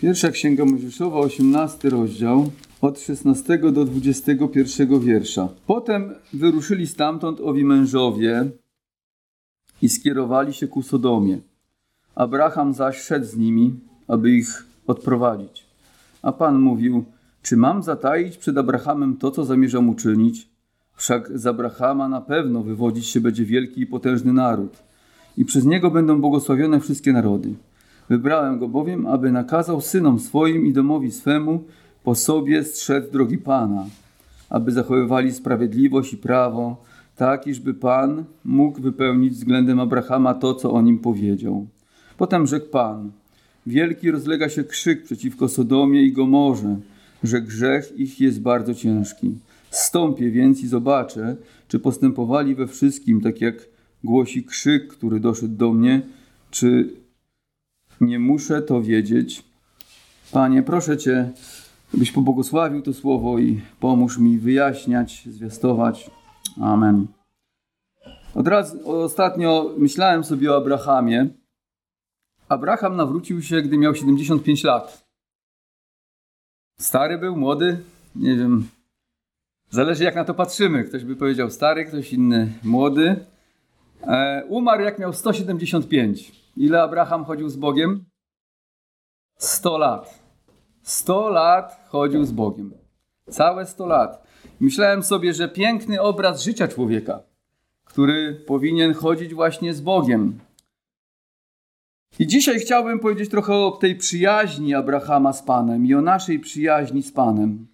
Pierwsza Księga Mojżeszowa, 18 rozdział, od 16 do 21 wiersza. Potem wyruszyli stamtąd owi mężowie i skierowali się ku Sodomie. Abraham zaś szedł z nimi, aby ich odprowadzić. A Pan mówił, czy mam zataić przed Abrahamem to, co zamierzam uczynić? Wszak z Abrahama na pewno wywodzić się będzie wielki i potężny naród i przez niego będą błogosławione wszystkie narody. Wybrałem go bowiem, aby nakazał synom swoim i domowi swemu po sobie strzec drogi Pana, aby zachowywali sprawiedliwość i prawo, tak iżby Pan mógł wypełnić względem Abrahama to, co o nim powiedział. Potem rzekł Pan, wielki rozlega się krzyk przeciwko Sodomie i Gomorze, że grzech ich jest bardzo ciężki. Stąpię więc i zobaczę, czy postępowali we wszystkim tak jak głosi krzyk, który doszedł do mnie, czy nie muszę to wiedzieć. Panie, proszę Cię, byś pobłogosławił to słowo i pomóż mi wyjaśniać, zwiastować. Amen. Od razu, ostatnio myślałem sobie o Abrahamie. Abraham nawrócił się, gdy miał 75 lat. Stary był, młody, nie wiem. Zależy jak na to patrzymy. Ktoś by powiedział stary, ktoś inny młody. E, umarł jak miał 175. Ile Abraham chodził z Bogiem? 100 lat. 100 lat chodził z Bogiem. Całe 100 lat. Myślałem sobie, że piękny obraz życia człowieka, który powinien chodzić właśnie z Bogiem. I dzisiaj chciałbym powiedzieć trochę o tej przyjaźni Abrahama z Panem i o naszej przyjaźni z Panem.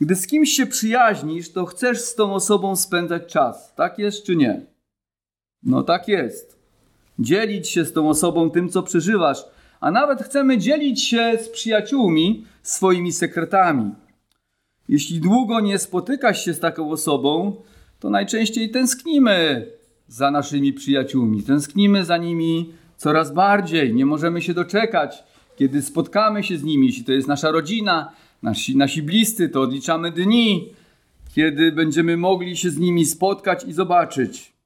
Gdy z kimś się przyjaźnisz, to chcesz z tą osobą spędzać czas. Tak jest czy nie? No tak jest. Dzielić się z tą osobą tym, co przeżywasz, a nawet chcemy dzielić się z przyjaciółmi swoimi sekretami. Jeśli długo nie spotykasz się z taką osobą, to najczęściej tęsknimy za naszymi przyjaciółmi, tęsknimy za nimi coraz bardziej. Nie możemy się doczekać, kiedy spotkamy się z nimi, jeśli to jest nasza rodzina, nasi, nasi bliscy, to odliczamy dni, kiedy będziemy mogli się z nimi spotkać i zobaczyć.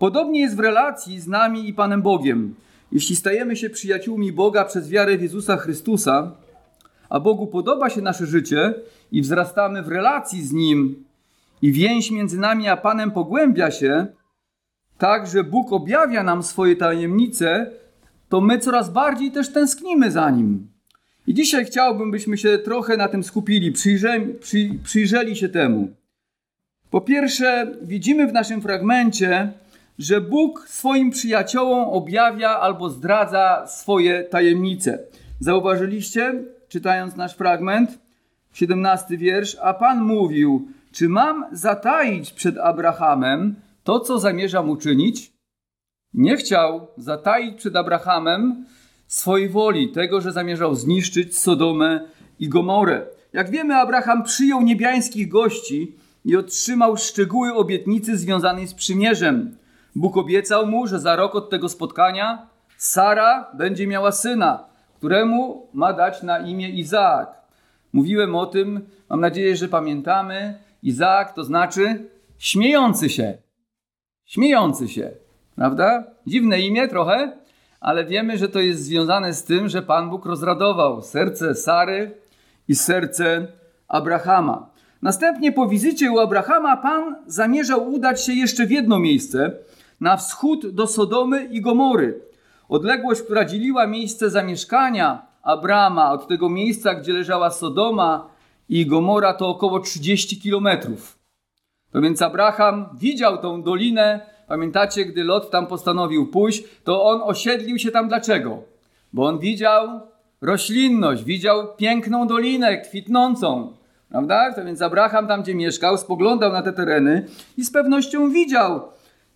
Podobnie jest w relacji z nami i Panem Bogiem. Jeśli stajemy się przyjaciółmi Boga przez wiarę w Jezusa Chrystusa, a Bogu podoba się nasze życie i wzrastamy w relacji z Nim i więź między nami a Panem pogłębia się, tak że Bóg objawia nam swoje tajemnice, to my coraz bardziej też tęsknimy za Nim. I dzisiaj chciałbym, byśmy się trochę na tym skupili, przyjrzeli, przy, przyjrzeli się temu. Po pierwsze, widzimy w naszym fragmencie, że Bóg swoim przyjaciołom objawia albo zdradza swoje tajemnice. Zauważyliście, czytając nasz fragment, 17 wiersz, a Pan mówił, czy mam zataić przed Abrahamem to, co zamierzam uczynić? Nie chciał zataić przed Abrahamem swojej woli, tego, że zamierzał zniszczyć Sodomę i Gomorę. Jak wiemy, Abraham przyjął niebiańskich gości i otrzymał szczegóły obietnicy związanej z przymierzem. Bóg obiecał mu, że za rok od tego spotkania Sara będzie miała syna, któremu ma dać na imię Izaak. Mówiłem o tym, mam nadzieję, że pamiętamy. Izaak to znaczy śmiejący się. Śmiejący się, prawda? Dziwne imię trochę, ale wiemy, że to jest związane z tym, że Pan Bóg rozradował serce Sary i serce Abrahama. Następnie po wizycie u Abrahama Pan zamierzał udać się jeszcze w jedno miejsce, na wschód do Sodomy i Gomory. Odległość, która dzieliła miejsce zamieszkania Abrama od tego miejsca, gdzie leżała Sodoma i Gomora, to około 30 kilometrów. To więc Abraham widział tą dolinę. Pamiętacie, gdy Lot tam postanowił pójść, to on osiedlił się tam dlaczego? Bo on widział roślinność, widział piękną dolinę kwitnącą. Prawda? To więc Abraham tam, gdzie mieszkał, spoglądał na te tereny i z pewnością widział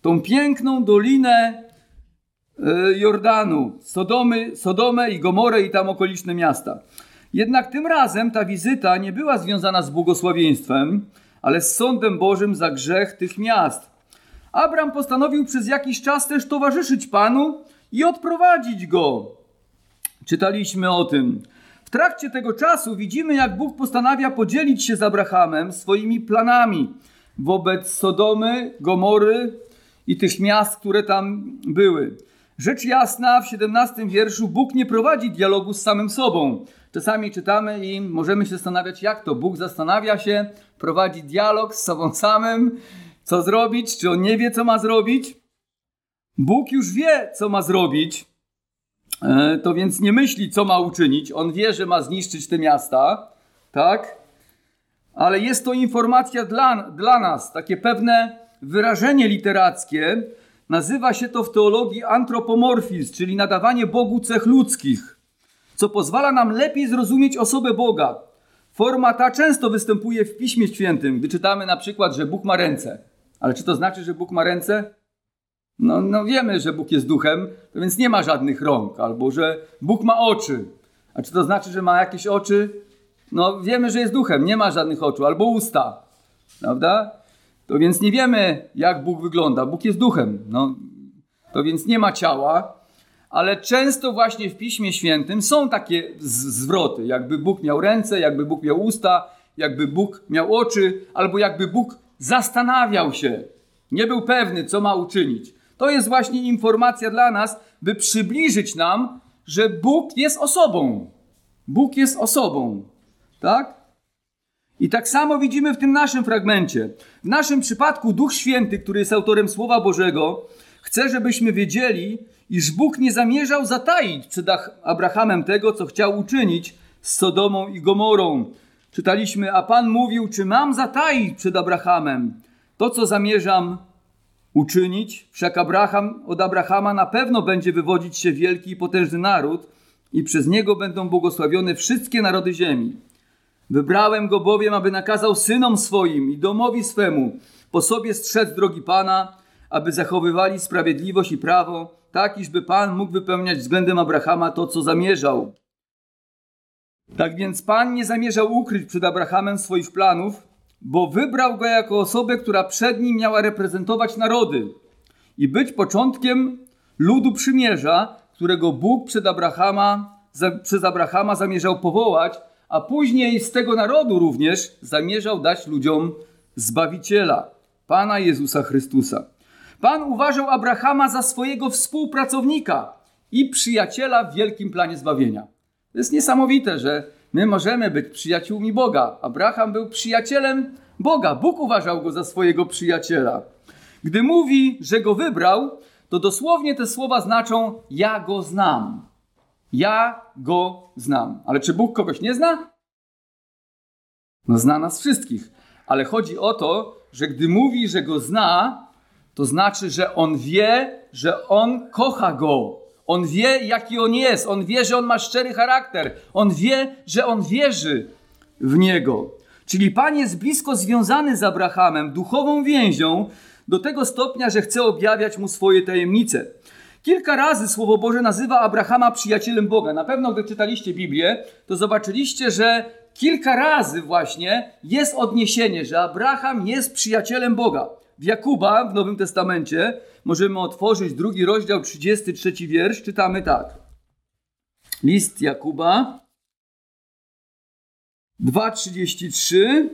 tą piękną dolinę e, Jordanu, Sodomy, Sodomę i Gomorę i tam okoliczne miasta. Jednak tym razem ta wizyta nie była związana z błogosławieństwem, ale z sądem Bożym za grzech tych miast. Abram postanowił przez jakiś czas też towarzyszyć Panu i odprowadzić go. Czytaliśmy o tym. W trakcie tego czasu widzimy, jak Bóg postanawia podzielić się z Abrahamem swoimi planami wobec Sodomy, Gomory i tych miast, które tam były. Rzecz jasna, w 17 wierszu Bóg nie prowadzi dialogu z samym sobą. Czasami czytamy i możemy się zastanawiać, jak to Bóg zastanawia się, prowadzi dialog z sobą samym, co zrobić, czy on nie wie, co ma zrobić. Bóg już wie, co ma zrobić, e, to więc nie myśli, co ma uczynić. On wie, że ma zniszczyć te miasta, tak? Ale jest to informacja dla, dla nas, takie pewne wyrażenie literackie. Nazywa się to w teologii antropomorfizm, czyli nadawanie Bogu cech ludzkich, co pozwala nam lepiej zrozumieć osobę Boga. Forma ta często występuje w Piśmie Świętym, gdy czytamy na przykład, że Bóg ma ręce. Ale czy to znaczy, że Bóg ma ręce? No, no wiemy, że Bóg jest duchem, więc nie ma żadnych rąk, albo że Bóg ma oczy. A czy to znaczy, że ma jakieś oczy? No wiemy, że jest duchem, nie ma żadnych oczu, albo usta. Prawda? To więc nie wiemy, jak Bóg wygląda. Bóg jest duchem. No, to więc nie ma ciała, ale często właśnie w Piśmie Świętym są takie zwroty, jakby Bóg miał ręce, jakby Bóg miał usta, jakby Bóg miał oczy, albo jakby Bóg zastanawiał się, nie był pewny, co ma uczynić. To jest właśnie informacja dla nas, by przybliżyć nam, że Bóg jest osobą. Bóg jest osobą. Tak? I tak samo widzimy w tym naszym fragmencie. W naszym przypadku Duch Święty, który jest autorem Słowa Bożego, chce, żebyśmy wiedzieli, iż Bóg nie zamierzał zataić przed Abrahamem tego, co chciał uczynić z Sodomą i Gomorą. Czytaliśmy, a Pan mówił, czy mam zataić przed Abrahamem to, co zamierzam uczynić? Wszak Abraham, od Abrahama na pewno będzie wywodzić się wielki i potężny naród i przez niego będą błogosławione wszystkie narody ziemi. Wybrałem go bowiem, aby nakazał synom swoim i domowi swemu po sobie strzec drogi Pana, aby zachowywali sprawiedliwość i prawo, tak iżby Pan mógł wypełniać względem Abrahama to, co zamierzał. Tak więc Pan nie zamierzał ukryć przed Abrahamem swoich planów, bo wybrał go jako osobę, która przed nim miała reprezentować narody i być początkiem ludu przymierza, którego Bóg przed Abrahama, za, przez Abrahama zamierzał powołać, a później z tego narodu również zamierzał dać ludziom Zbawiciela, Pana Jezusa Chrystusa. Pan uważał Abrahama za swojego współpracownika i przyjaciela w wielkim planie zbawienia. To jest niesamowite, że my możemy być przyjaciółmi Boga. Abraham był przyjacielem Boga. Bóg uważał go za swojego przyjaciela. Gdy mówi, że go wybrał, to dosłownie te słowa znaczą: Ja go znam. Ja go znam. Ale czy Bóg kogoś nie zna? No, zna nas wszystkich. Ale chodzi o to, że gdy mówi, że go zna, to znaczy, że on wie, że on kocha go. On wie, jaki on jest. On wie, że on ma szczery charakter. On wie, że on wierzy w niego. Czyli Pan jest blisko związany z Abrahamem duchową więzią do tego stopnia, że chce objawiać mu swoje tajemnice. Kilka razy Słowo Boże nazywa Abrahama przyjacielem Boga. Na pewno, gdy czytaliście Biblię, to zobaczyliście, że kilka razy właśnie jest odniesienie, że Abraham jest przyjacielem Boga. W Jakuba w Nowym Testamencie możemy otworzyć drugi rozdział, 33 wiersz. Czytamy tak. List Jakuba 2:33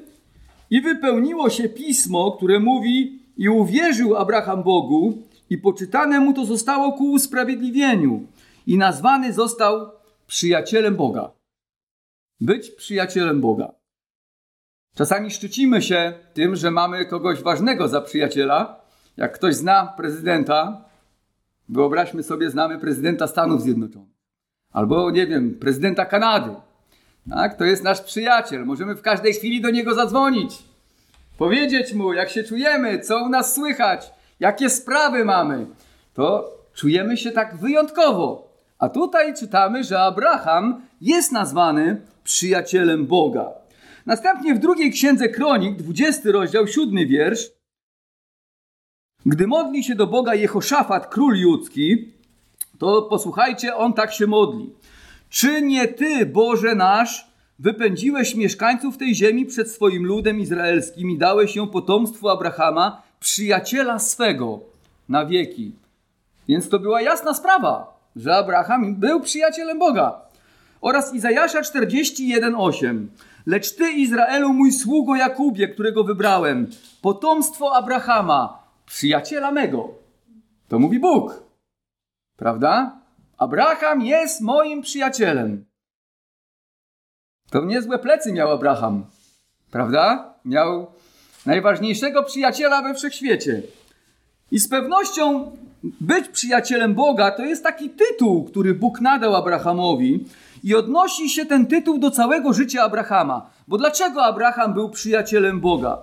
i wypełniło się pismo, które mówi i uwierzył Abraham Bogu i poczytane mu to zostało ku usprawiedliwieniu i nazwany został przyjacielem Boga. Być przyjacielem Boga. Czasami szczycimy się tym, że mamy kogoś ważnego za przyjaciela. Jak ktoś zna prezydenta, wyobraźmy sobie, znamy prezydenta Stanów Zjednoczonych. Albo, nie wiem, prezydenta Kanady. Tak, to jest nasz przyjaciel. Możemy w każdej chwili do niego zadzwonić. Powiedzieć mu, jak się czujemy, co u nas słychać, jakie sprawy mamy. To czujemy się tak wyjątkowo. A tutaj czytamy, że Abraham jest nazwany przyjacielem Boga. Następnie w drugiej księdze Kronik, 20 rozdział, 7 wiersz. Gdy modli się do Boga Jehoszafat, król judzki, to posłuchajcie, on tak się modli. Czy nie Ty, Boże nasz, wypędziłeś mieszkańców tej ziemi przed swoim ludem izraelskim i dałeś ją potomstwu Abrahama, przyjaciela swego na wieki? Więc to była jasna sprawa, że Abraham był przyjacielem Boga. Oraz Izajasza 41:8. Lecz ty, Izraelu, mój sługo Jakubie, którego wybrałem, potomstwo Abrahama, przyjaciela mego. To mówi Bóg. Prawda? Abraham jest moim przyjacielem. To niezłe plecy miał Abraham. Prawda? Miał najważniejszego przyjaciela we wszechświecie. I z pewnością być przyjacielem Boga to jest taki tytuł, który Bóg nadał Abrahamowi, i odnosi się ten tytuł do całego życia Abrahama. Bo dlaczego Abraham był przyjacielem Boga?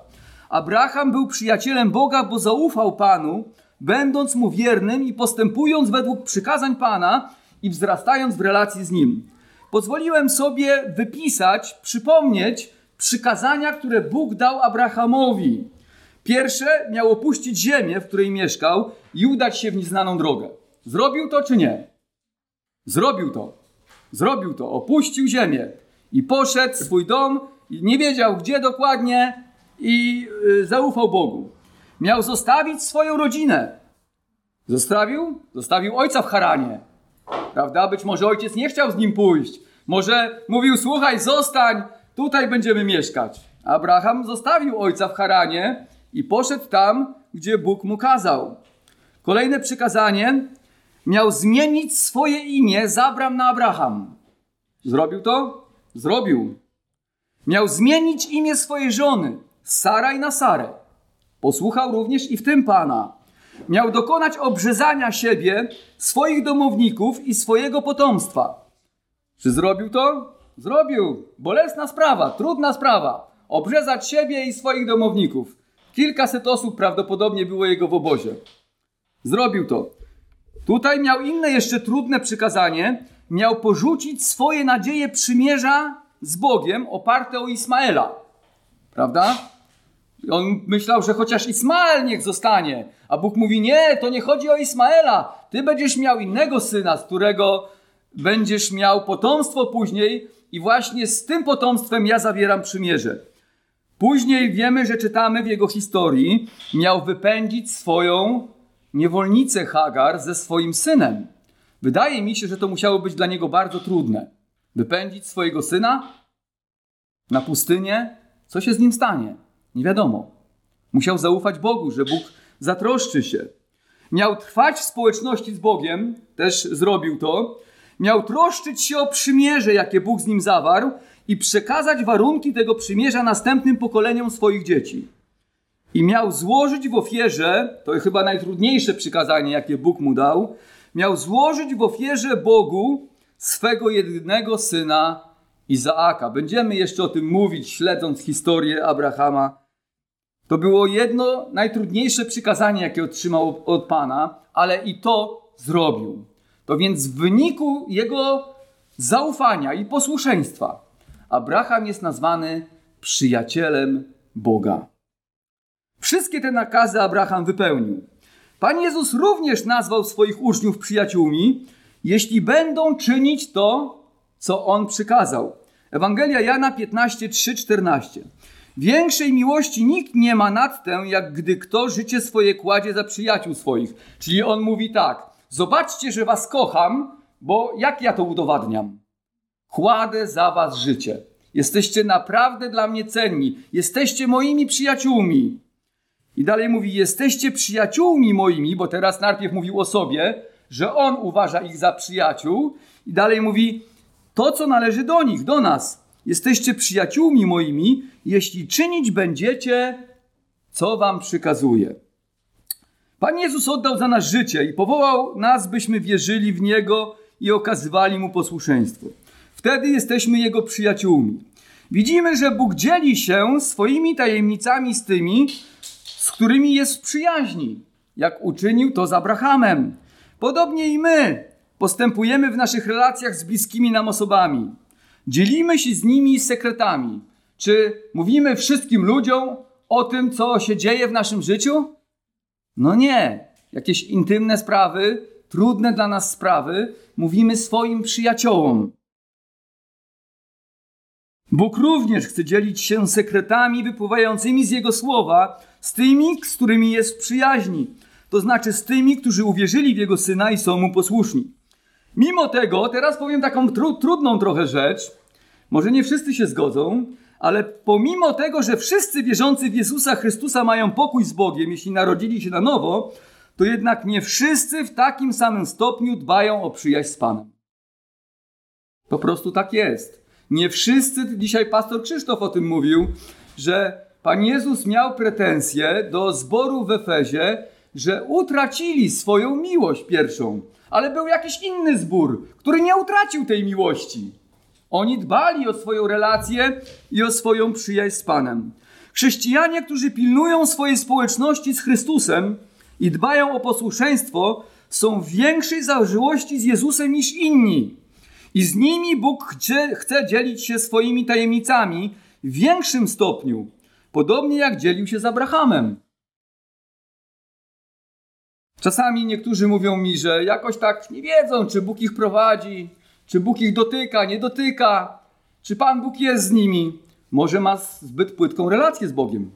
Abraham był przyjacielem Boga, bo zaufał Panu, będąc mu wiernym i postępując według przykazań Pana i wzrastając w relacji z nim. Pozwoliłem sobie wypisać, przypomnieć przykazania, które Bóg dał Abrahamowi. Pierwsze miał opuścić ziemię, w której mieszkał i udać się w nieznaną drogę. Zrobił to czy nie? Zrobił to. Zrobił to. Opuścił ziemię i poszedł swój dom i nie wiedział gdzie dokładnie i y, zaufał Bogu. Miał zostawić swoją rodzinę. Zostawił? Zostawił ojca w Haranie. Prawda? Być może ojciec nie chciał z nim pójść. Może mówił: Słuchaj, zostań, tutaj będziemy mieszkać. Abraham zostawił ojca w Haranie i poszedł tam, gdzie Bóg mu kazał. Kolejne przykazanie miał zmienić swoje imię z Abram na Abraham. Zrobił to? Zrobił. Miał zmienić imię swojej żony z Saraj na Sarę. Posłuchał również i w tym Pana. Miał dokonać obrzezania siebie, swoich domowników i swojego potomstwa. Czy zrobił to? Zrobił. Bolesna sprawa, trudna sprawa. Obrzezać siebie i swoich domowników. Kilkaset osób prawdopodobnie było jego w obozie. Zrobił to. Tutaj miał inne jeszcze trudne przykazanie. Miał porzucić swoje nadzieje przymierza z Bogiem oparte o Ismaela. Prawda? On myślał, że chociaż Ismael niech zostanie. A Bóg mówi: Nie, to nie chodzi o Ismaela. Ty będziesz miał innego syna, z którego będziesz miał potomstwo później, i właśnie z tym potomstwem ja zawieram przymierze. Później wiemy, że czytamy w jego historii, miał wypędzić swoją niewolnicę Hagar ze swoim synem. Wydaje mi się, że to musiało być dla niego bardzo trudne. Wypędzić swojego syna na pustynię, co się z nim stanie? Nie wiadomo. Musiał zaufać Bogu, że Bóg zatroszczy się. Miał trwać w społeczności z Bogiem, też zrobił to. Miał troszczyć się o przymierze, jakie Bóg z nim zawarł i przekazać warunki tego przymierza następnym pokoleniom swoich dzieci. I miał złożyć w ofierze, to chyba najtrudniejsze przykazanie, jakie Bóg mu dał, miał złożyć w ofierze Bogu swego jedynego syna Izaaka. Będziemy jeszcze o tym mówić, śledząc historię Abrahama. To było jedno najtrudniejsze przykazanie, jakie otrzymał od Pana, ale i to zrobił. To więc w wyniku jego zaufania i posłuszeństwa Abraham jest nazwany przyjacielem Boga. Wszystkie te nakazy Abraham wypełnił. Pan Jezus również nazwał swoich uczniów przyjaciółmi, jeśli będą czynić to, co on przykazał. Ewangelia Jana 15, 3, 14. Większej miłości nikt nie ma nad tę, jak gdy kto życie swoje kładzie za przyjaciół swoich. Czyli on mówi tak: Zobaczcie, że was kocham, bo jak ja to udowadniam? Kładę za was życie. Jesteście naprawdę dla mnie cenni. Jesteście moimi przyjaciółmi. I dalej mówi: Jesteście przyjaciółmi moimi, bo teraz najpierw mówił o sobie, że on uważa ich za przyjaciół. I dalej mówi: To, co należy do nich, do nas. Jesteście przyjaciółmi moimi, jeśli czynić będziecie, co wam przykazuje. Pan Jezus oddał za nas życie i powołał nas, byśmy wierzyli w Niego i okazywali Mu posłuszeństwo. Wtedy jesteśmy Jego przyjaciółmi. Widzimy, że Bóg dzieli się swoimi tajemnicami z tymi, z którymi jest w przyjaźni, jak uczynił to z Abrahamem. Podobnie i my postępujemy w naszych relacjach z bliskimi nam osobami. Dzielimy się z nimi sekretami. Czy mówimy wszystkim ludziom o tym, co się dzieje w naszym życiu? No nie. Jakieś intymne sprawy, trudne dla nas sprawy, mówimy swoim przyjaciołom. Bóg również chce dzielić się sekretami wypływającymi z Jego słowa z tymi, z którymi jest przyjaźni, to znaczy z tymi, którzy uwierzyli w Jego Syna i są Mu posłuszni. Mimo tego, teraz powiem taką tru, trudną trochę rzecz, może nie wszyscy się zgodzą, ale pomimo tego, że wszyscy wierzący w Jezusa Chrystusa mają pokój z Bogiem, jeśli narodzili się na nowo, to jednak nie wszyscy w takim samym stopniu dbają o przyjaźń z Panem. Po prostu tak jest. Nie wszyscy, dzisiaj pastor Krzysztof o tym mówił, że Pan Jezus miał pretensje do zboru w Efezie, że utracili swoją miłość pierwszą. Ale był jakiś inny zbór, który nie utracił tej miłości. Oni dbali o swoją relację i o swoją przyjaźń z Panem. Chrześcijanie, którzy pilnują swojej społeczności z Chrystusem i dbają o posłuszeństwo, są w większej zażyłości z Jezusem niż inni. I z nimi Bóg chce, chce dzielić się swoimi tajemnicami w większym stopniu, podobnie jak dzielił się z Abrahamem. Czasami niektórzy mówią mi, że jakoś tak nie wiedzą, czy Bóg ich prowadzi, czy Bóg ich dotyka, nie dotyka, czy Pan Bóg jest z nimi. Może ma zbyt płytką relację z Bogiem.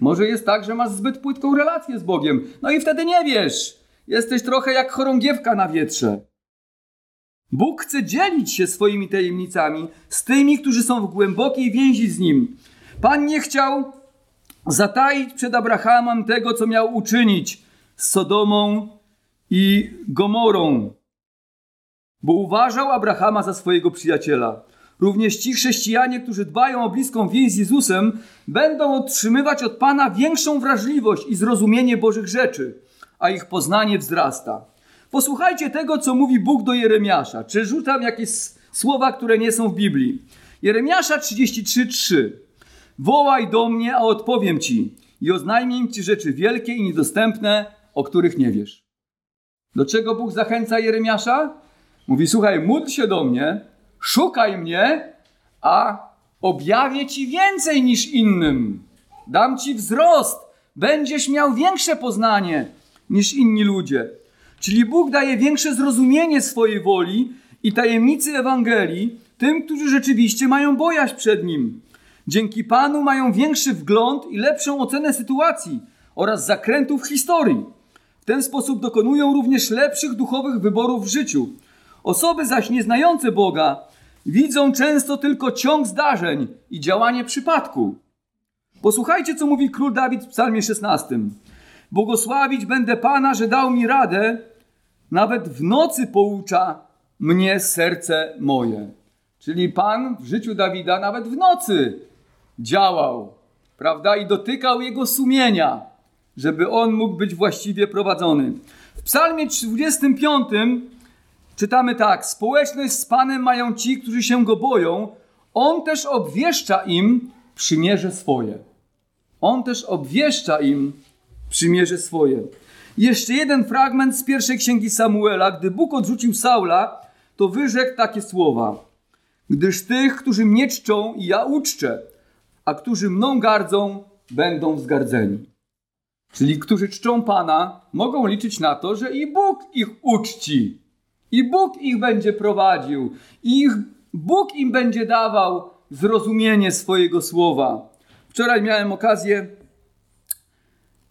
Może jest tak, że masz zbyt płytką relację z Bogiem. No i wtedy nie wiesz. Jesteś trochę jak chorągiewka na wietrze. Bóg chce dzielić się swoimi tajemnicami z tymi, którzy są w głębokiej więzi z Nim. Pan nie chciał zataić przed Abrahamem tego, co miał uczynić z Sodomą i Gomorą, bo uważał Abrahama za swojego przyjaciela. Również ci chrześcijanie, którzy dbają o bliską więź z Jezusem, będą otrzymywać od Pana większą wrażliwość i zrozumienie Bożych rzeczy, a ich poznanie wzrasta. Posłuchajcie tego, co mówi Bóg do Jeremiasza. Czy rzucam jakieś słowa, które nie są w Biblii? Jeremiasza 33:3. Wołaj do mnie, a odpowiem ci i oznajmię ci rzeczy wielkie i niedostępne, o których nie wiesz. Do czego Bóg zachęca Jeremiasza? Mówi: Słuchaj, módl się do mnie, szukaj mnie, a objawię ci więcej niż innym. Dam ci wzrost, będziesz miał większe poznanie niż inni ludzie. Czyli Bóg daje większe zrozumienie swojej woli i tajemnicy Ewangelii tym, którzy rzeczywiście mają bojaźń przed Nim. Dzięki Panu mają większy wgląd i lepszą ocenę sytuacji oraz zakrętów historii. W ten sposób dokonują również lepszych duchowych wyborów w życiu. Osoby zaś nieznające Boga widzą często tylko ciąg zdarzeń i działanie przypadku. Posłuchajcie, co mówi król Dawid w Psalmie 16. Błogosławić będę Pana, że dał mi radę, nawet w nocy poucza mnie serce moje. Czyli Pan w życiu Dawida nawet w nocy działał, prawda? I dotykał jego sumienia, żeby on mógł być właściwie prowadzony. W Psalmie 25 czytamy tak: Społeczność z Panem mają ci, którzy się go boją. On też obwieszcza im przymierze swoje. On też obwieszcza im przymierze swoje. Jeszcze jeden fragment z pierwszej księgi Samuela. Gdy Bóg odrzucił Saula, to wyrzekł takie słowa. Gdyż tych, którzy mnie czczą, ja uczczę, a którzy mną gardzą, będą wzgardzeni. Czyli którzy czczą Pana, mogą liczyć na to, że i Bóg ich uczci. I Bóg ich będzie prowadził. I ich, Bóg im będzie dawał zrozumienie swojego słowa. Wczoraj miałem okazję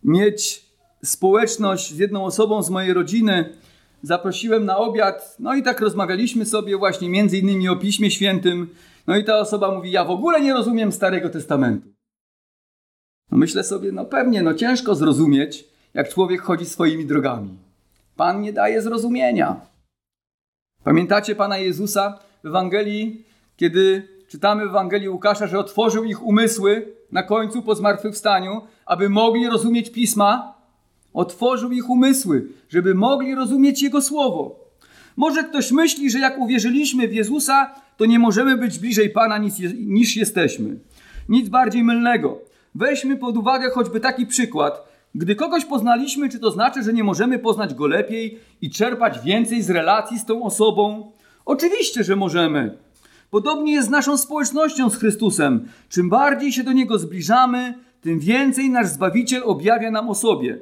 mieć społeczność z jedną osobą z mojej rodziny. Zaprosiłem na obiad, no i tak rozmawialiśmy sobie właśnie między innymi o Piśmie Świętym. No i ta osoba mówi, ja w ogóle nie rozumiem Starego Testamentu. No myślę sobie, no pewnie, no ciężko zrozumieć, jak człowiek chodzi swoimi drogami. Pan nie daje zrozumienia. Pamiętacie Pana Jezusa w Ewangelii, kiedy czytamy w Ewangelii Łukasza, że otworzył ich umysły na końcu po zmartwychwstaniu, aby mogli rozumieć Pisma? Otworzył ich umysły, żeby mogli rozumieć Jego Słowo. Może ktoś myśli, że jak uwierzyliśmy w Jezusa, to nie możemy być bliżej Pana niż, jesteśmy. Nic bardziej mylnego. Weźmy pod uwagę choćby taki przykład. Gdy kogoś poznaliśmy, czy to znaczy, że nie możemy poznać go lepiej i czerpać więcej z relacji z tą osobą? Oczywiście, że możemy. Podobnie jest z naszą społecznością z Chrystusem. Czym bardziej się do Niego zbliżamy, tym więcej nasz Zbawiciel objawia nam o sobie.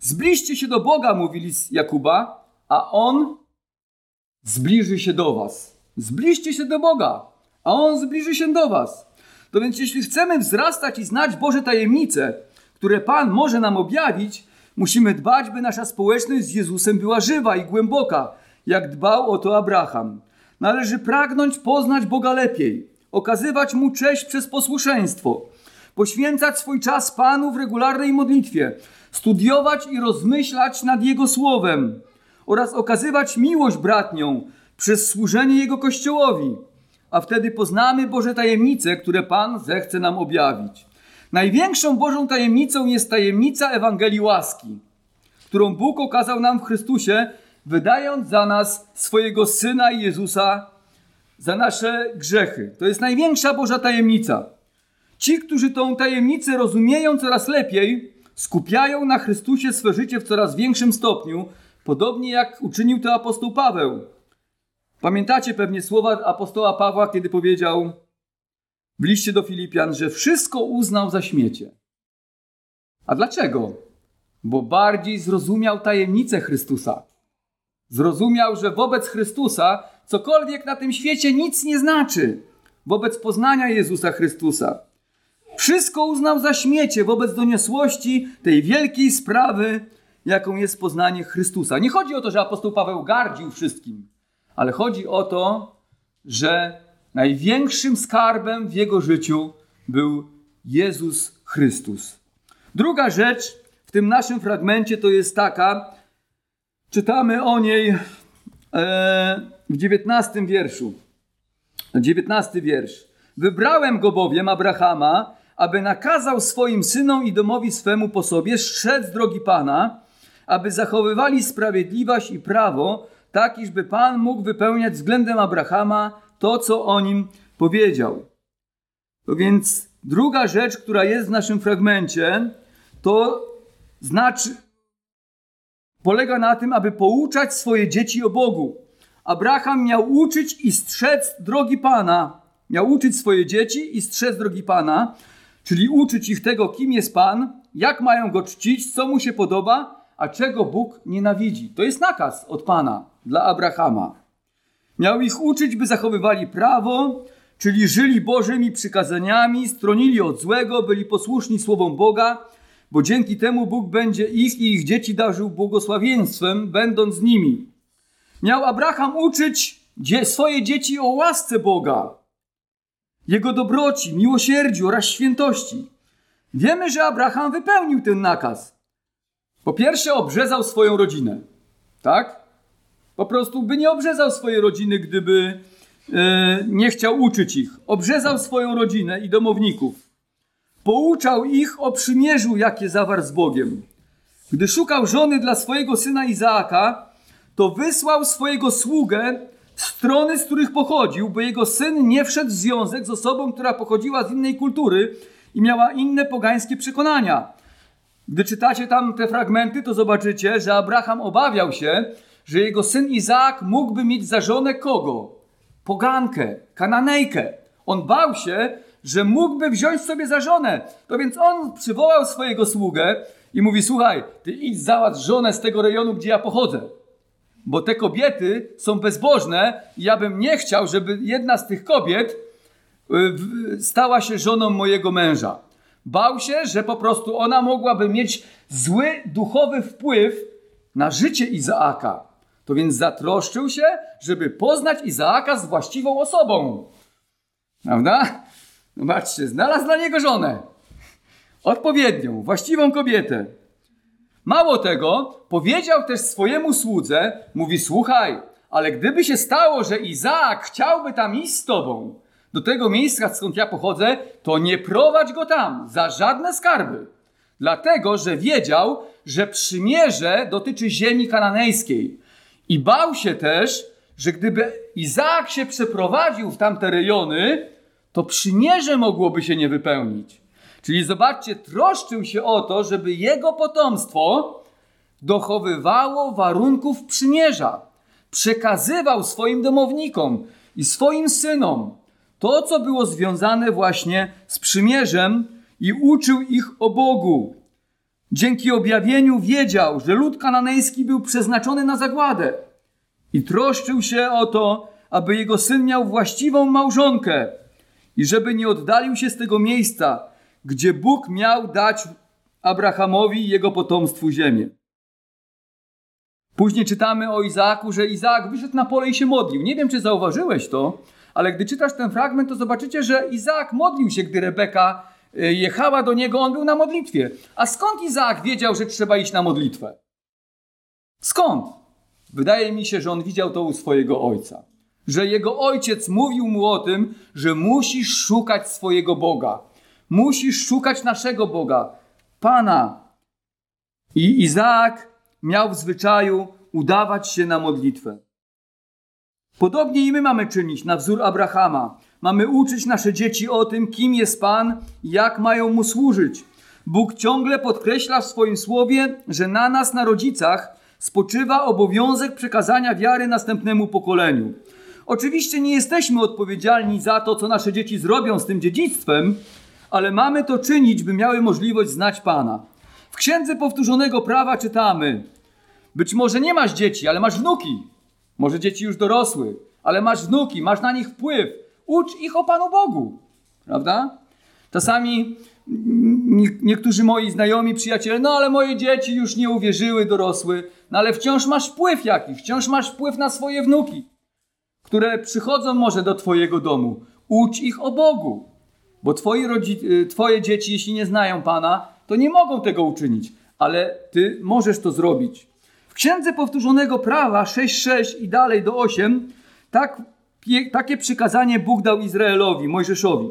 Zbliżcie się do Boga, mówili z Jakuba, a On zbliży się do Was. Zbliżcie się do Boga, a On zbliży się do Was. To więc jeśli chcemy wzrastać i znać Boże tajemnice, które Pan może nam objawić, musimy dbać, by nasza społeczność z Jezusem była żywa i głęboka, jak dbał o to Abraham. Należy pragnąć poznać Boga lepiej, okazywać Mu cześć przez posłuszeństwo. poświęcać swój czas Panu w regularnej modlitwie, studiować i rozmyślać nad Jego Słowem oraz okazywać miłość bratnią przez służenie Jego Kościołowi, a wtedy poznamy Boże tajemnice, które Pan zechce nam objawić. Największą Bożą tajemnicą jest tajemnica Ewangelii łaski, którą Bóg okazał nam w Chrystusie, wydając za nas swojego Syna Jezusa za nasze grzechy. To jest największa Boża tajemnica. Ci, którzy tą tajemnicę rozumieją coraz lepiej, skupiają na Chrystusie swe życie w coraz większym stopniu, podobnie jak uczynił to apostoł Paweł. Pamiętacie pewnie słowa apostoła Pawła, kiedy powiedział w liście do Filipian, że wszystko uznał za śmiecie. A dlaczego? Bo bardziej zrozumiał tajemnicę Chrystusa. Zrozumiał, że wobec Chrystusa cokolwiek na tym świecie nic nie znaczy. Wobec poznania Jezusa Chrystusa. Wszystko uznał za śmiecie wobec doniosłości tej wielkiej sprawy, jaką jest poznanie Chrystusa. Nie chodzi o to, że apostoł Paweł gardził wszystkim, ale chodzi o to, że największym skarbem w jego życiu był Jezus Chrystus. Druga rzecz w tym naszym fragmencie to jest taka, czytamy o niej e, w dziewiętnastym wierszu. Dziewiętnasty wiersz. Wybrałem go bowiem, Abrahama, aby nakazał swoim synom i domowi swemu po sobie strzec drogi Pana, aby zachowywali sprawiedliwość i prawo, tak iżby Pan mógł wypełniać względem Abrahama to, co o nim powiedział. To więc druga rzecz, która jest w naszym fragmencie, to znaczy, polega na tym, aby pouczać swoje dzieci o Bogu. Abraham miał uczyć i strzec drogi Pana. Miał uczyć swoje dzieci i strzec drogi Pana, czyli uczyć ich tego, kim jest Pan, jak mają go czcić, co mu się podoba, a czego Bóg nienawidzi. To jest nakaz od Pana dla Abrahama. Miał ich uczyć, by zachowywali prawo, czyli żyli Bożymi przykazaniami, stronili od złego, byli posłuszni słowom Boga, bo dzięki temu Bóg będzie ich i ich dzieci darzył błogosławieństwem, będąc z nimi. Miał Abraham uczyć swoje dzieci o łasce Boga, jego dobroci, miłosierdziu oraz świętości. Wiemy, że Abraham wypełnił ten nakaz. Po pierwsze, obrzezał swoją rodzinę. Tak? Po prostu by nie obrzezał swojej rodziny, gdyby e, nie chciał uczyć ich. Obrzezał swoją rodzinę i domowników. Pouczał ich o przymierzu, jakie zawarł z Bogiem. Gdy szukał żony dla swojego syna Izaaka, to wysłał swojego sługę w strony, z których pochodził, bo jego syn nie wszedł w związek z osobą, która pochodziła z innej kultury i miała inne pogańskie przekonania. Gdy czytacie tam te fragmenty, to zobaczycie, że Abraham obawiał się, że jego syn Izaak mógłby mieć za żonę kogo? Pogankę, kananejkę. On bał się, że mógłby wziąć sobie za żonę. To więc on przywołał swojego sługę i mówi: Słuchaj, ty idź załatw żonę z tego rejonu, gdzie ja pochodzę. Bo te kobiety są bezbożne i ja bym nie chciał, żeby jedna z tych kobiet y, stała się żoną mojego męża. Bał się, że po prostu ona mogłaby mieć zły duchowy wpływ na życie Izaaka. To więc zatroszczył się, żeby poznać Izaaka z właściwą osobą. Prawda? Zobaczcie, znalazł dla niego żonę. Odpowiednią, właściwą kobietę. Mało tego, powiedział też swojemu słudze, mówi, słuchaj, ale gdyby się stało, że Izaak chciałby tam iść z tobą, do tego miejsca, skąd ja pochodzę, to nie prowadź go tam za żadne skarby. Dlatego, że wiedział, że przymierze dotyczy ziemi kananejskiej. I bał się też, że gdyby Izaak się przeprowadził w tamte rejony, to przymierze mogłoby się nie wypełnić. Czyli zobaczcie, troszczył się o to, żeby jego potomstwo dochowywało warunków przymierza. Przekazywał swoim domownikom i swoim synom to, co było związane właśnie z przymierzem i uczył ich o Bogu. Dzięki objawieniu wiedział, że lud kananejski był przeznaczony na zagładę i troszczył się o to, aby jego syn miał właściwą małżonkę, i żeby nie oddalił się z tego miejsca, gdzie Bóg miał dać Abrahamowi i jego potomstwu ziemię. Później czytamy o Izaaku, że Izaak wyszedł na pole i się modlił. Nie wiem, czy zauważyłeś to, ale gdy czytasz ten fragment, to zobaczycie, że Izaak modlił się, gdy Rebeka jechała do niego, on był na modlitwie. A skąd Izaak wiedział, że trzeba iść na modlitwę? Skąd? Wydaje mi się, że on widział to u swojego ojca. Że jego ojciec mówił mu o tym, że musisz szukać swojego Boga. Musisz szukać naszego Boga, Pana. I Izaak miał w zwyczaju udawać się na modlitwę. Podobnie i my mamy czynić na wzór Abrahama. Mamy uczyć nasze dzieci o tym, kim jest Pan jak mają mu służyć. Bóg ciągle podkreśla w swoim słowie, że na nas, na rodzicach, spoczywa obowiązek przekazania wiary następnemu pokoleniu. Oczywiście nie jesteśmy odpowiedzialni za to, co nasze dzieci zrobią z tym dziedzictwem, ale mamy to czynić, by miały możliwość znać Pana. W Księdze Powtórzonego Prawa czytamy: Być może nie masz dzieci, ale masz wnuki. Może dzieci już dorosły, ale masz wnuki, masz na nich wpływ. Ucz ich o Panu Bogu. Prawda? Czasami niektórzy moi znajomi, przyjaciele, no ale moje dzieci już nie uwierzyły, dorosły, no ale wciąż masz wpływ jakiś, wciąż masz wpływ na swoje wnuki, które przychodzą może do Twojego domu. Ucz ich o Bogu, bo twoi rodzi- Twoje dzieci, jeśli nie znają Pana, to nie mogą tego uczynić, ale Ty możesz to zrobić. W Księdze Powtórzonego Prawa 6.6 i dalej do 8 tak, takie przykazanie Bóg dał Izraelowi, Mojżeszowi.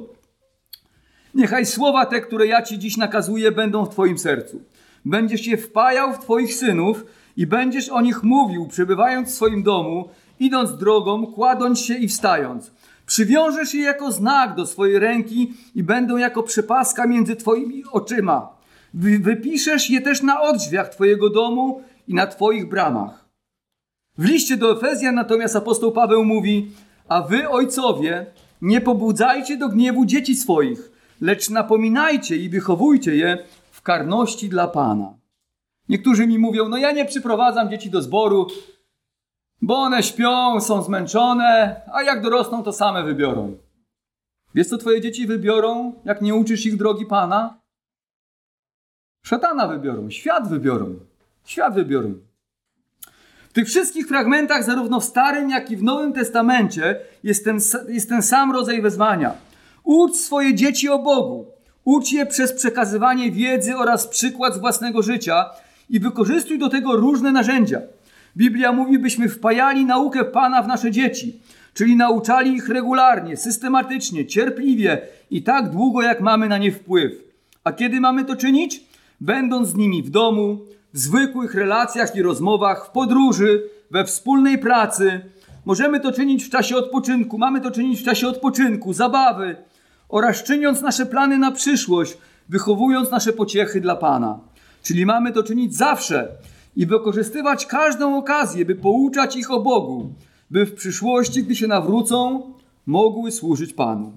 Niechaj słowa te, które ja Ci dziś nakazuję, będą w Twoim sercu. Będziesz je wpajał w Twoich synów i będziesz o nich mówił, przebywając w swoim domu, idąc drogą, kładąc się i wstając. Przywiążesz je jako znak do swojej ręki i będą jako przepaska między Twoimi oczyma. Wypiszesz je też na odrzwiach Twojego domu i na Twoich bramach. W liście do Efezjan natomiast apostoł Paweł mówi: A wy, ojcowie, nie pobudzajcie do gniewu dzieci swoich, lecz napominajcie i wychowujcie je w karności dla Pana. Niektórzy mi mówią: No, ja nie przyprowadzam dzieci do zboru, bo one śpią, są zmęczone, a jak dorosną, to same wybiorą. Wiesz, co twoje dzieci wybiorą, jak nie uczysz ich drogi Pana? Szatana wybiorą, świat wybiorą. Świat wybiorą. W tych wszystkich fragmentach, zarówno w Starym, jak i w Nowym Testamencie, jest ten, jest ten sam rodzaj wezwania. Ucz swoje dzieci o Bogu. Ucz je przez przekazywanie wiedzy oraz przykład z własnego życia i wykorzystuj do tego różne narzędzia. Biblia mówi, byśmy wpajali naukę Pana w nasze dzieci, czyli nauczali ich regularnie, systematycznie, cierpliwie i tak długo, jak mamy na nie wpływ. A kiedy mamy to czynić? Będąc z nimi w domu, w zwykłych relacjach i rozmowach, w podróży, we wspólnej pracy. Możemy to czynić w czasie odpoczynku, mamy to czynić w czasie odpoczynku, zabawy oraz czyniąc nasze plany na przyszłość, wychowując nasze pociechy dla Pana. Czyli mamy to czynić zawsze i wykorzystywać każdą okazję, by pouczać ich o Bogu, by w przyszłości, gdy się nawrócą, mogły służyć Panu.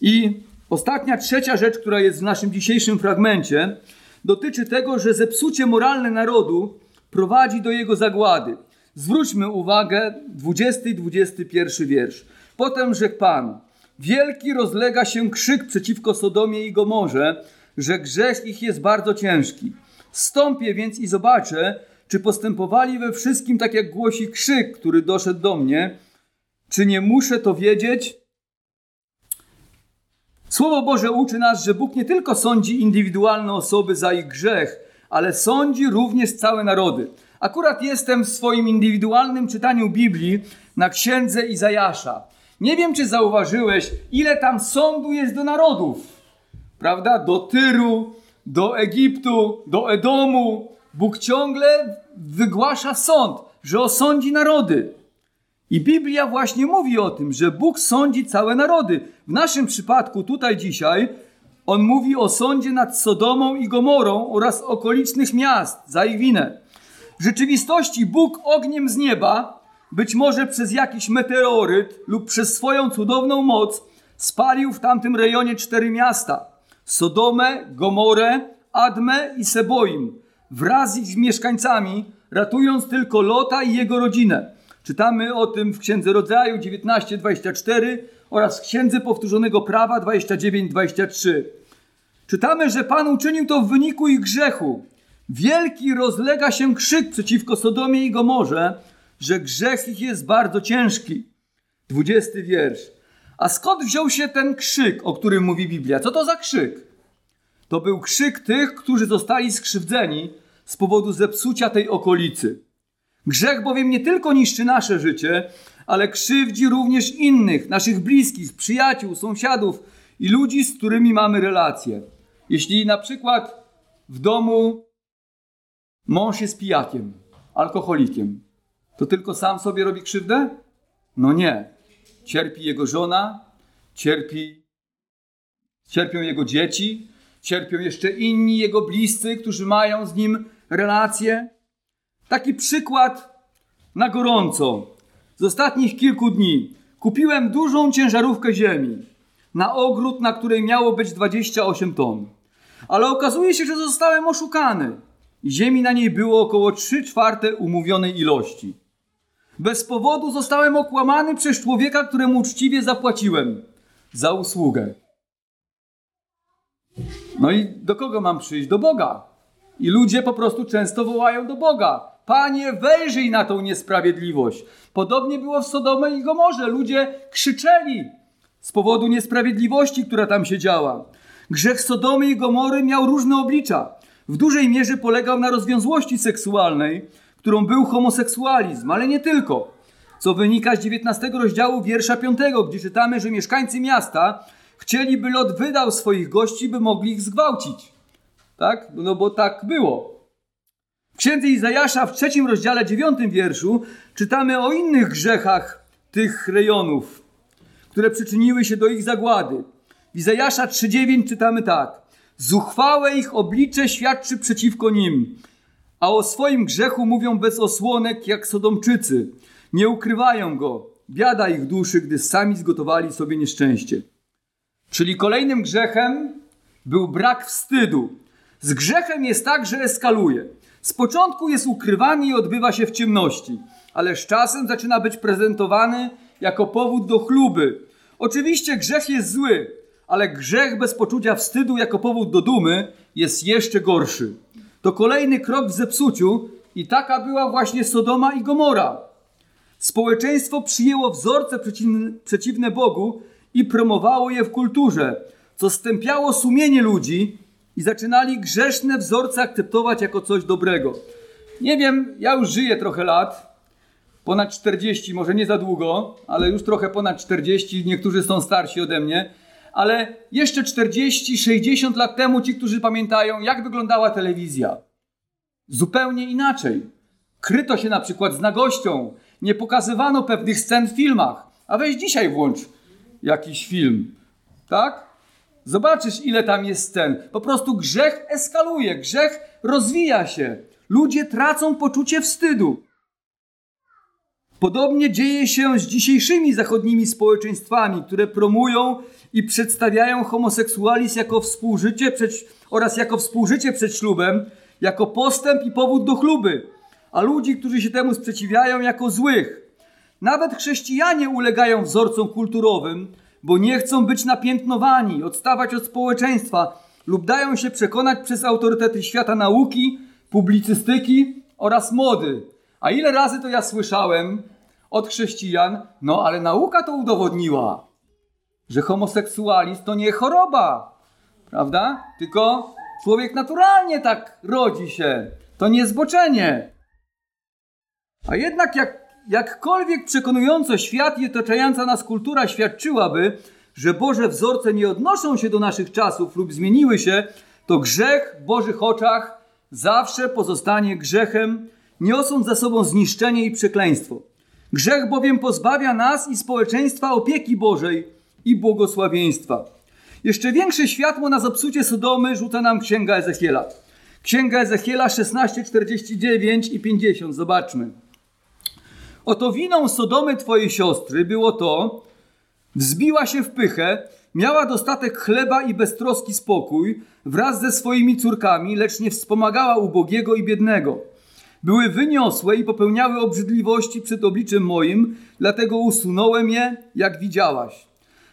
I ostatnia, trzecia rzecz, która jest w naszym dzisiejszym fragmencie, dotyczy tego, że zepsucie moralne narodu prowadzi do jego zagłady. Zwróćmy uwagę, 20 i 21 wiersz. Potem rzekł Pan, wielki rozlega się krzyk przeciwko Sodomie i Gomorze, że grzech ich jest bardzo ciężki. Stąpię więc i zobaczę, czy postępowali we wszystkim tak, jak głosi krzyk, który doszedł do mnie. Czy nie muszę to wiedzieć? Słowo Boże uczy nas, że Bóg nie tylko sądzi indywidualne osoby za ich grzech, ale sądzi również całe narody. Akurat jestem w swoim indywidualnym czytaniu Biblii na księdze Izajasza. Nie wiem, czy zauważyłeś, ile tam sądu jest do narodów. Prawda? Do Tyru, do Egiptu, do Edomu. Bóg ciągle wygłasza sąd, że osądzi narody. I Biblia właśnie mówi o tym, że Bóg sądzi całe narody. W naszym przypadku, tutaj dzisiaj, on mówi o sądzie nad Sodomą i Gomorą oraz okolicznych miast za ich winę. W rzeczywistości Bóg ogniem z nieba, być może przez jakiś meteoryt lub przez swoją cudowną moc, spalił w tamtym rejonie cztery miasta: Sodomę, Gomorę, Admę i Seboim, wraz z ich mieszkańcami, ratując tylko Lota i jego rodzinę. Czytamy o tym w Księdze Rodzaju 19:24 oraz w Księdze Powtórzonego Prawa 29:23. Czytamy, że Pan uczynił to w wyniku ich grzechu. Wielki rozlega się krzyk przeciwko Sodomie i Gomorze, że grzech ich jest bardzo ciężki. 20 wiersz. A skąd wziął się ten krzyk, o którym mówi Biblia? Co to za krzyk? To był krzyk tych, którzy zostali skrzywdzeni z powodu zepsucia tej okolicy. Grzech bowiem nie tylko niszczy nasze życie, ale krzywdzi również innych, naszych bliskich, przyjaciół, sąsiadów i ludzi, z którymi mamy relacje. Jeśli na przykład w domu mąż jest pijakiem, alkoholikiem, to tylko sam sobie robi krzywdę? No nie. Cierpi jego żona, cierpi, cierpią jego dzieci, cierpią jeszcze inni jego bliscy, którzy mają z nim relacje. Taki przykład na gorąco. Z ostatnich kilku dni kupiłem dużą ciężarówkę ziemi na ogród, na której miało być 28 ton. Ale okazuje się, że zostałem oszukany. Ziemi na niej było około 3 czwarte umówionej ilości. Bez powodu zostałem okłamany przez człowieka, któremu uczciwie zapłaciłem za usługę. No i do kogo mam przyjść? Do Boga. I ludzie po prostu często wołają do Boga. Panie, wejrzyj na tą niesprawiedliwość. Podobnie było w Sodomie i Gomorze. Ludzie krzyczeli z powodu niesprawiedliwości, która tam się działa. Grzech Sodomy i Gomory miał różne oblicza. W dużej mierze polegał na rozwiązłości seksualnej, którą był homoseksualizm, ale nie tylko. Co wynika z 19 rozdziału wiersza 5, gdzie czytamy, że mieszkańcy miasta chcieli, by Lot wydał swoich gości, by mogli ich zgwałcić. Tak? No bo tak było. Księdze Izajasza w trzecim rozdziale, dziewiątym wierszu czytamy o innych grzechach tych rejonów, które przyczyniły się do ich zagłady. W Izajasza 3,9 czytamy tak. Zuchwałe ich oblicze świadczy przeciwko nim, a o swoim grzechu mówią bez osłonek jak Sodomczycy. Nie ukrywają go. Biada ich duszy, gdy sami zgotowali sobie nieszczęście. Czyli kolejnym grzechem był brak wstydu. Z grzechem jest tak, że eskaluje. Z początku jest ukrywany i odbywa się w ciemności, ale z czasem zaczyna być prezentowany jako powód do chluby. Oczywiście grzech jest zły, ale grzech bez poczucia wstydu jako powód do dumy jest jeszcze gorszy. To kolejny krok w zepsuciu i taka była właśnie Sodoma i Gomora. Społeczeństwo przyjęło wzorce przeciwne, Bogu i promowało je w kulturze, co stępiało sumienie ludzi i zaczynali grzeszne wzorce akceptować jako coś dobrego. Nie wiem, ja już żyję trochę lat, ponad 40, może nie za długo, ale już trochę ponad 40, niektórzy są starsi ode mnie, ale jeszcze 40, 60 lat temu ci, którzy pamiętają, jak wyglądała telewizja. Zupełnie inaczej. Kryto się na przykład z nagością, nie pokazywano pewnych scen w filmach. A weź dzisiaj włącz jakiś film, tak? Zobaczysz, ile tam jest scen. Po prostu grzech eskaluje, grzech rozwija się. Ludzie tracą poczucie wstydu. Podobnie dzieje się z dzisiejszymi zachodnimi społeczeństwami, które promują i przedstawiają homoseksualizm jako współżycie przed, oraz jako współżycie przed ślubem, jako postęp i powód do chluby, a ludzi, którzy się temu sprzeciwiają, jako złych. Nawet chrześcijanie ulegają wzorcom kulturowym, bo nie chcą być napiętnowani, odstawać od społeczeństwa lub dają się przekonać przez autorytety świata nauki, publicystyki oraz mody. A ile razy to ja słyszałem od chrześcijan, no ale nauka to udowodniła, że homoseksualizm to nie choroba, prawda? Tylko człowiek naturalnie tak rodzi się. To nie zboczenie. A jednak jak, jakkolwiek przekonująco świat i otaczająca nas kultura świadczyłaby, że Boże wzorce nie odnoszą się do naszych czasów lub zmieniły się, to grzech w Bożych oczach zawsze pozostanie grzechem, niosąc za sobą zniszczenie i przekleństwo. Grzech bowiem pozbawia nas i społeczeństwa opieki Bożej i błogosławieństwa. Jeszcze większe światło na zepsucie Sodomy rzuca nam Księga Ezechiela. Księga Ezechiela 16, 49 i 50. Zobaczmy. Oto winą Sodomy twojej siostry było to, wzbiła się w pychę, miała dostatek chleba i beztroski spokój wraz ze swoimi córkami, lecz nie wspomagała ubogiego i biednego. Były wyniosłe i popełniały obrzydliwości przed obliczem moim, dlatego usunąłem je, jak widziałaś.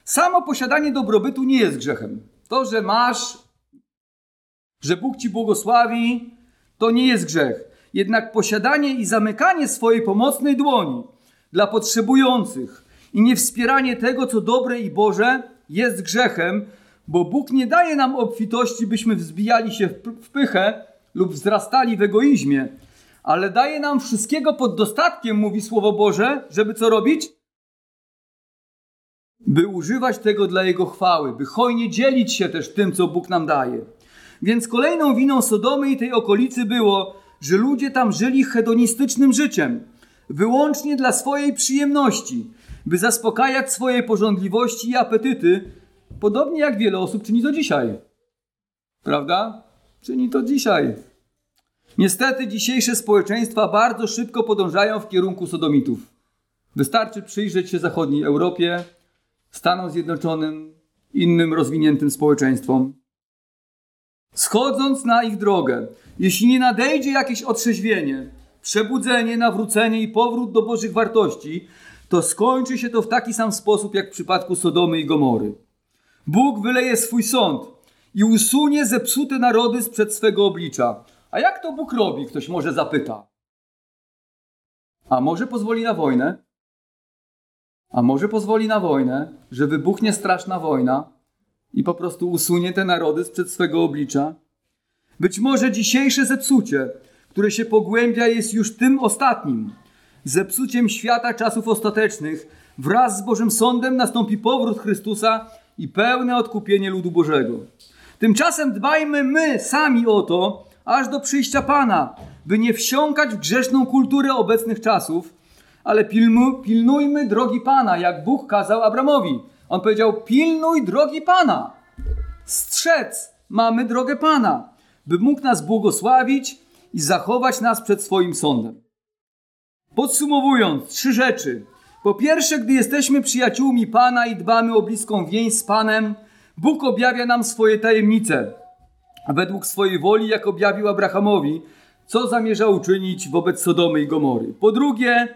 Samo posiadanie dobrobytu nie jest grzechem. To, że masz, że Bóg ci błogosławi, to nie jest grzech. Jednak posiadanie i zamykanie swojej pomocnej dłoni dla potrzebujących, i niewspieranie tego, co dobre i Boże, jest grzechem, bo Bóg nie daje nam obfitości, byśmy wzbijali się w pychę lub wzrastali w egoizmie, ale daje nam wszystkiego pod dostatkiem, mówi Słowo Boże, żeby co robić? By używać tego dla Jego chwały, by hojnie dzielić się też tym, co Bóg nam daje. Więc kolejną winą Sodomy i tej okolicy było, że ludzie tam żyli hedonistycznym życiem, wyłącznie dla swojej przyjemności, by zaspokajać swoje pożądliwości i apetyty, podobnie jak wiele osób czyni to dzisiaj. Prawda? Czyni to dzisiaj. Niestety dzisiejsze społeczeństwa bardzo szybko podążają w kierunku sodomitów. Wystarczy przyjrzeć się zachodniej Europie, Stanom Zjednoczonym, innym rozwiniętym społeczeństwom. Schodząc na ich drogę, jeśli nie nadejdzie jakieś otrzeźwienie, przebudzenie, nawrócenie i powrót do Bożych wartości, to skończy się to w taki sam sposób jak w przypadku Sodomy i Gomory. Bóg wyleje swój sąd i usunie zepsute narody sprzed swego oblicza. A jak to Bóg robi? Ktoś może zapyta. A może pozwoli na wojnę? A może pozwoli na wojnę, że wybuchnie straszna wojna i po prostu usunie te narody sprzed swego oblicza? Być może dzisiejsze zepsucie, które się pogłębia, jest już tym ostatnim. Zepsuciem świata czasów ostatecznych, wraz z Bożym Sądem nastąpi powrót Chrystusa i pełne odkupienie ludu Bożego. Tymczasem dbajmy my sami o to, aż do przyjścia Pana, by nie wsiąkać w grzeszną kulturę obecnych czasów, ale pilnu, pilnujmy drogi Pana, jak Bóg kazał Abramowi. On powiedział: Pilnuj drogi Pana. Strzec mamy drogę Pana, by mógł nas błogosławić i zachować nas przed swoim sądem. Podsumowując, trzy rzeczy. Po pierwsze, gdy jesteśmy przyjaciółmi Pana i dbamy o bliską więź z Panem, Bóg objawia nam swoje tajemnice. Według swojej woli, jak objawił Abrahamowi, co zamierza uczynić wobec Sodomy i Gomory. Po drugie,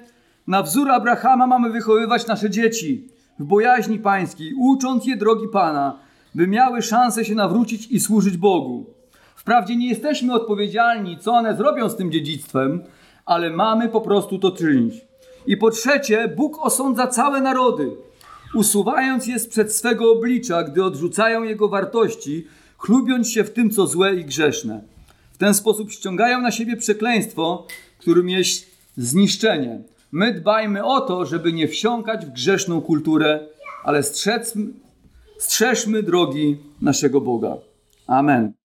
na wzór Abrahama mamy wychowywać nasze dzieci w bojaźni pańskiej, ucząc je drogi Pana, by miały szansę się nawrócić i służyć Bogu. Wprawdzie nie jesteśmy odpowiedzialni, co one zrobią z tym dziedzictwem, ale mamy po prostu to czynić. I po trzecie, Bóg osądza całe narody, usuwając je przed swego oblicza, gdy odrzucają jego wartości, chlubiąc się w tym, co złe i grzeszne. W ten sposób ściągają na siebie przekleństwo, którym jest zniszczenie. My dbajmy o to, żeby nie wsiąkać w grzeszną kulturę, ale strzec, strzeżmy drogi naszego Boga. Amen.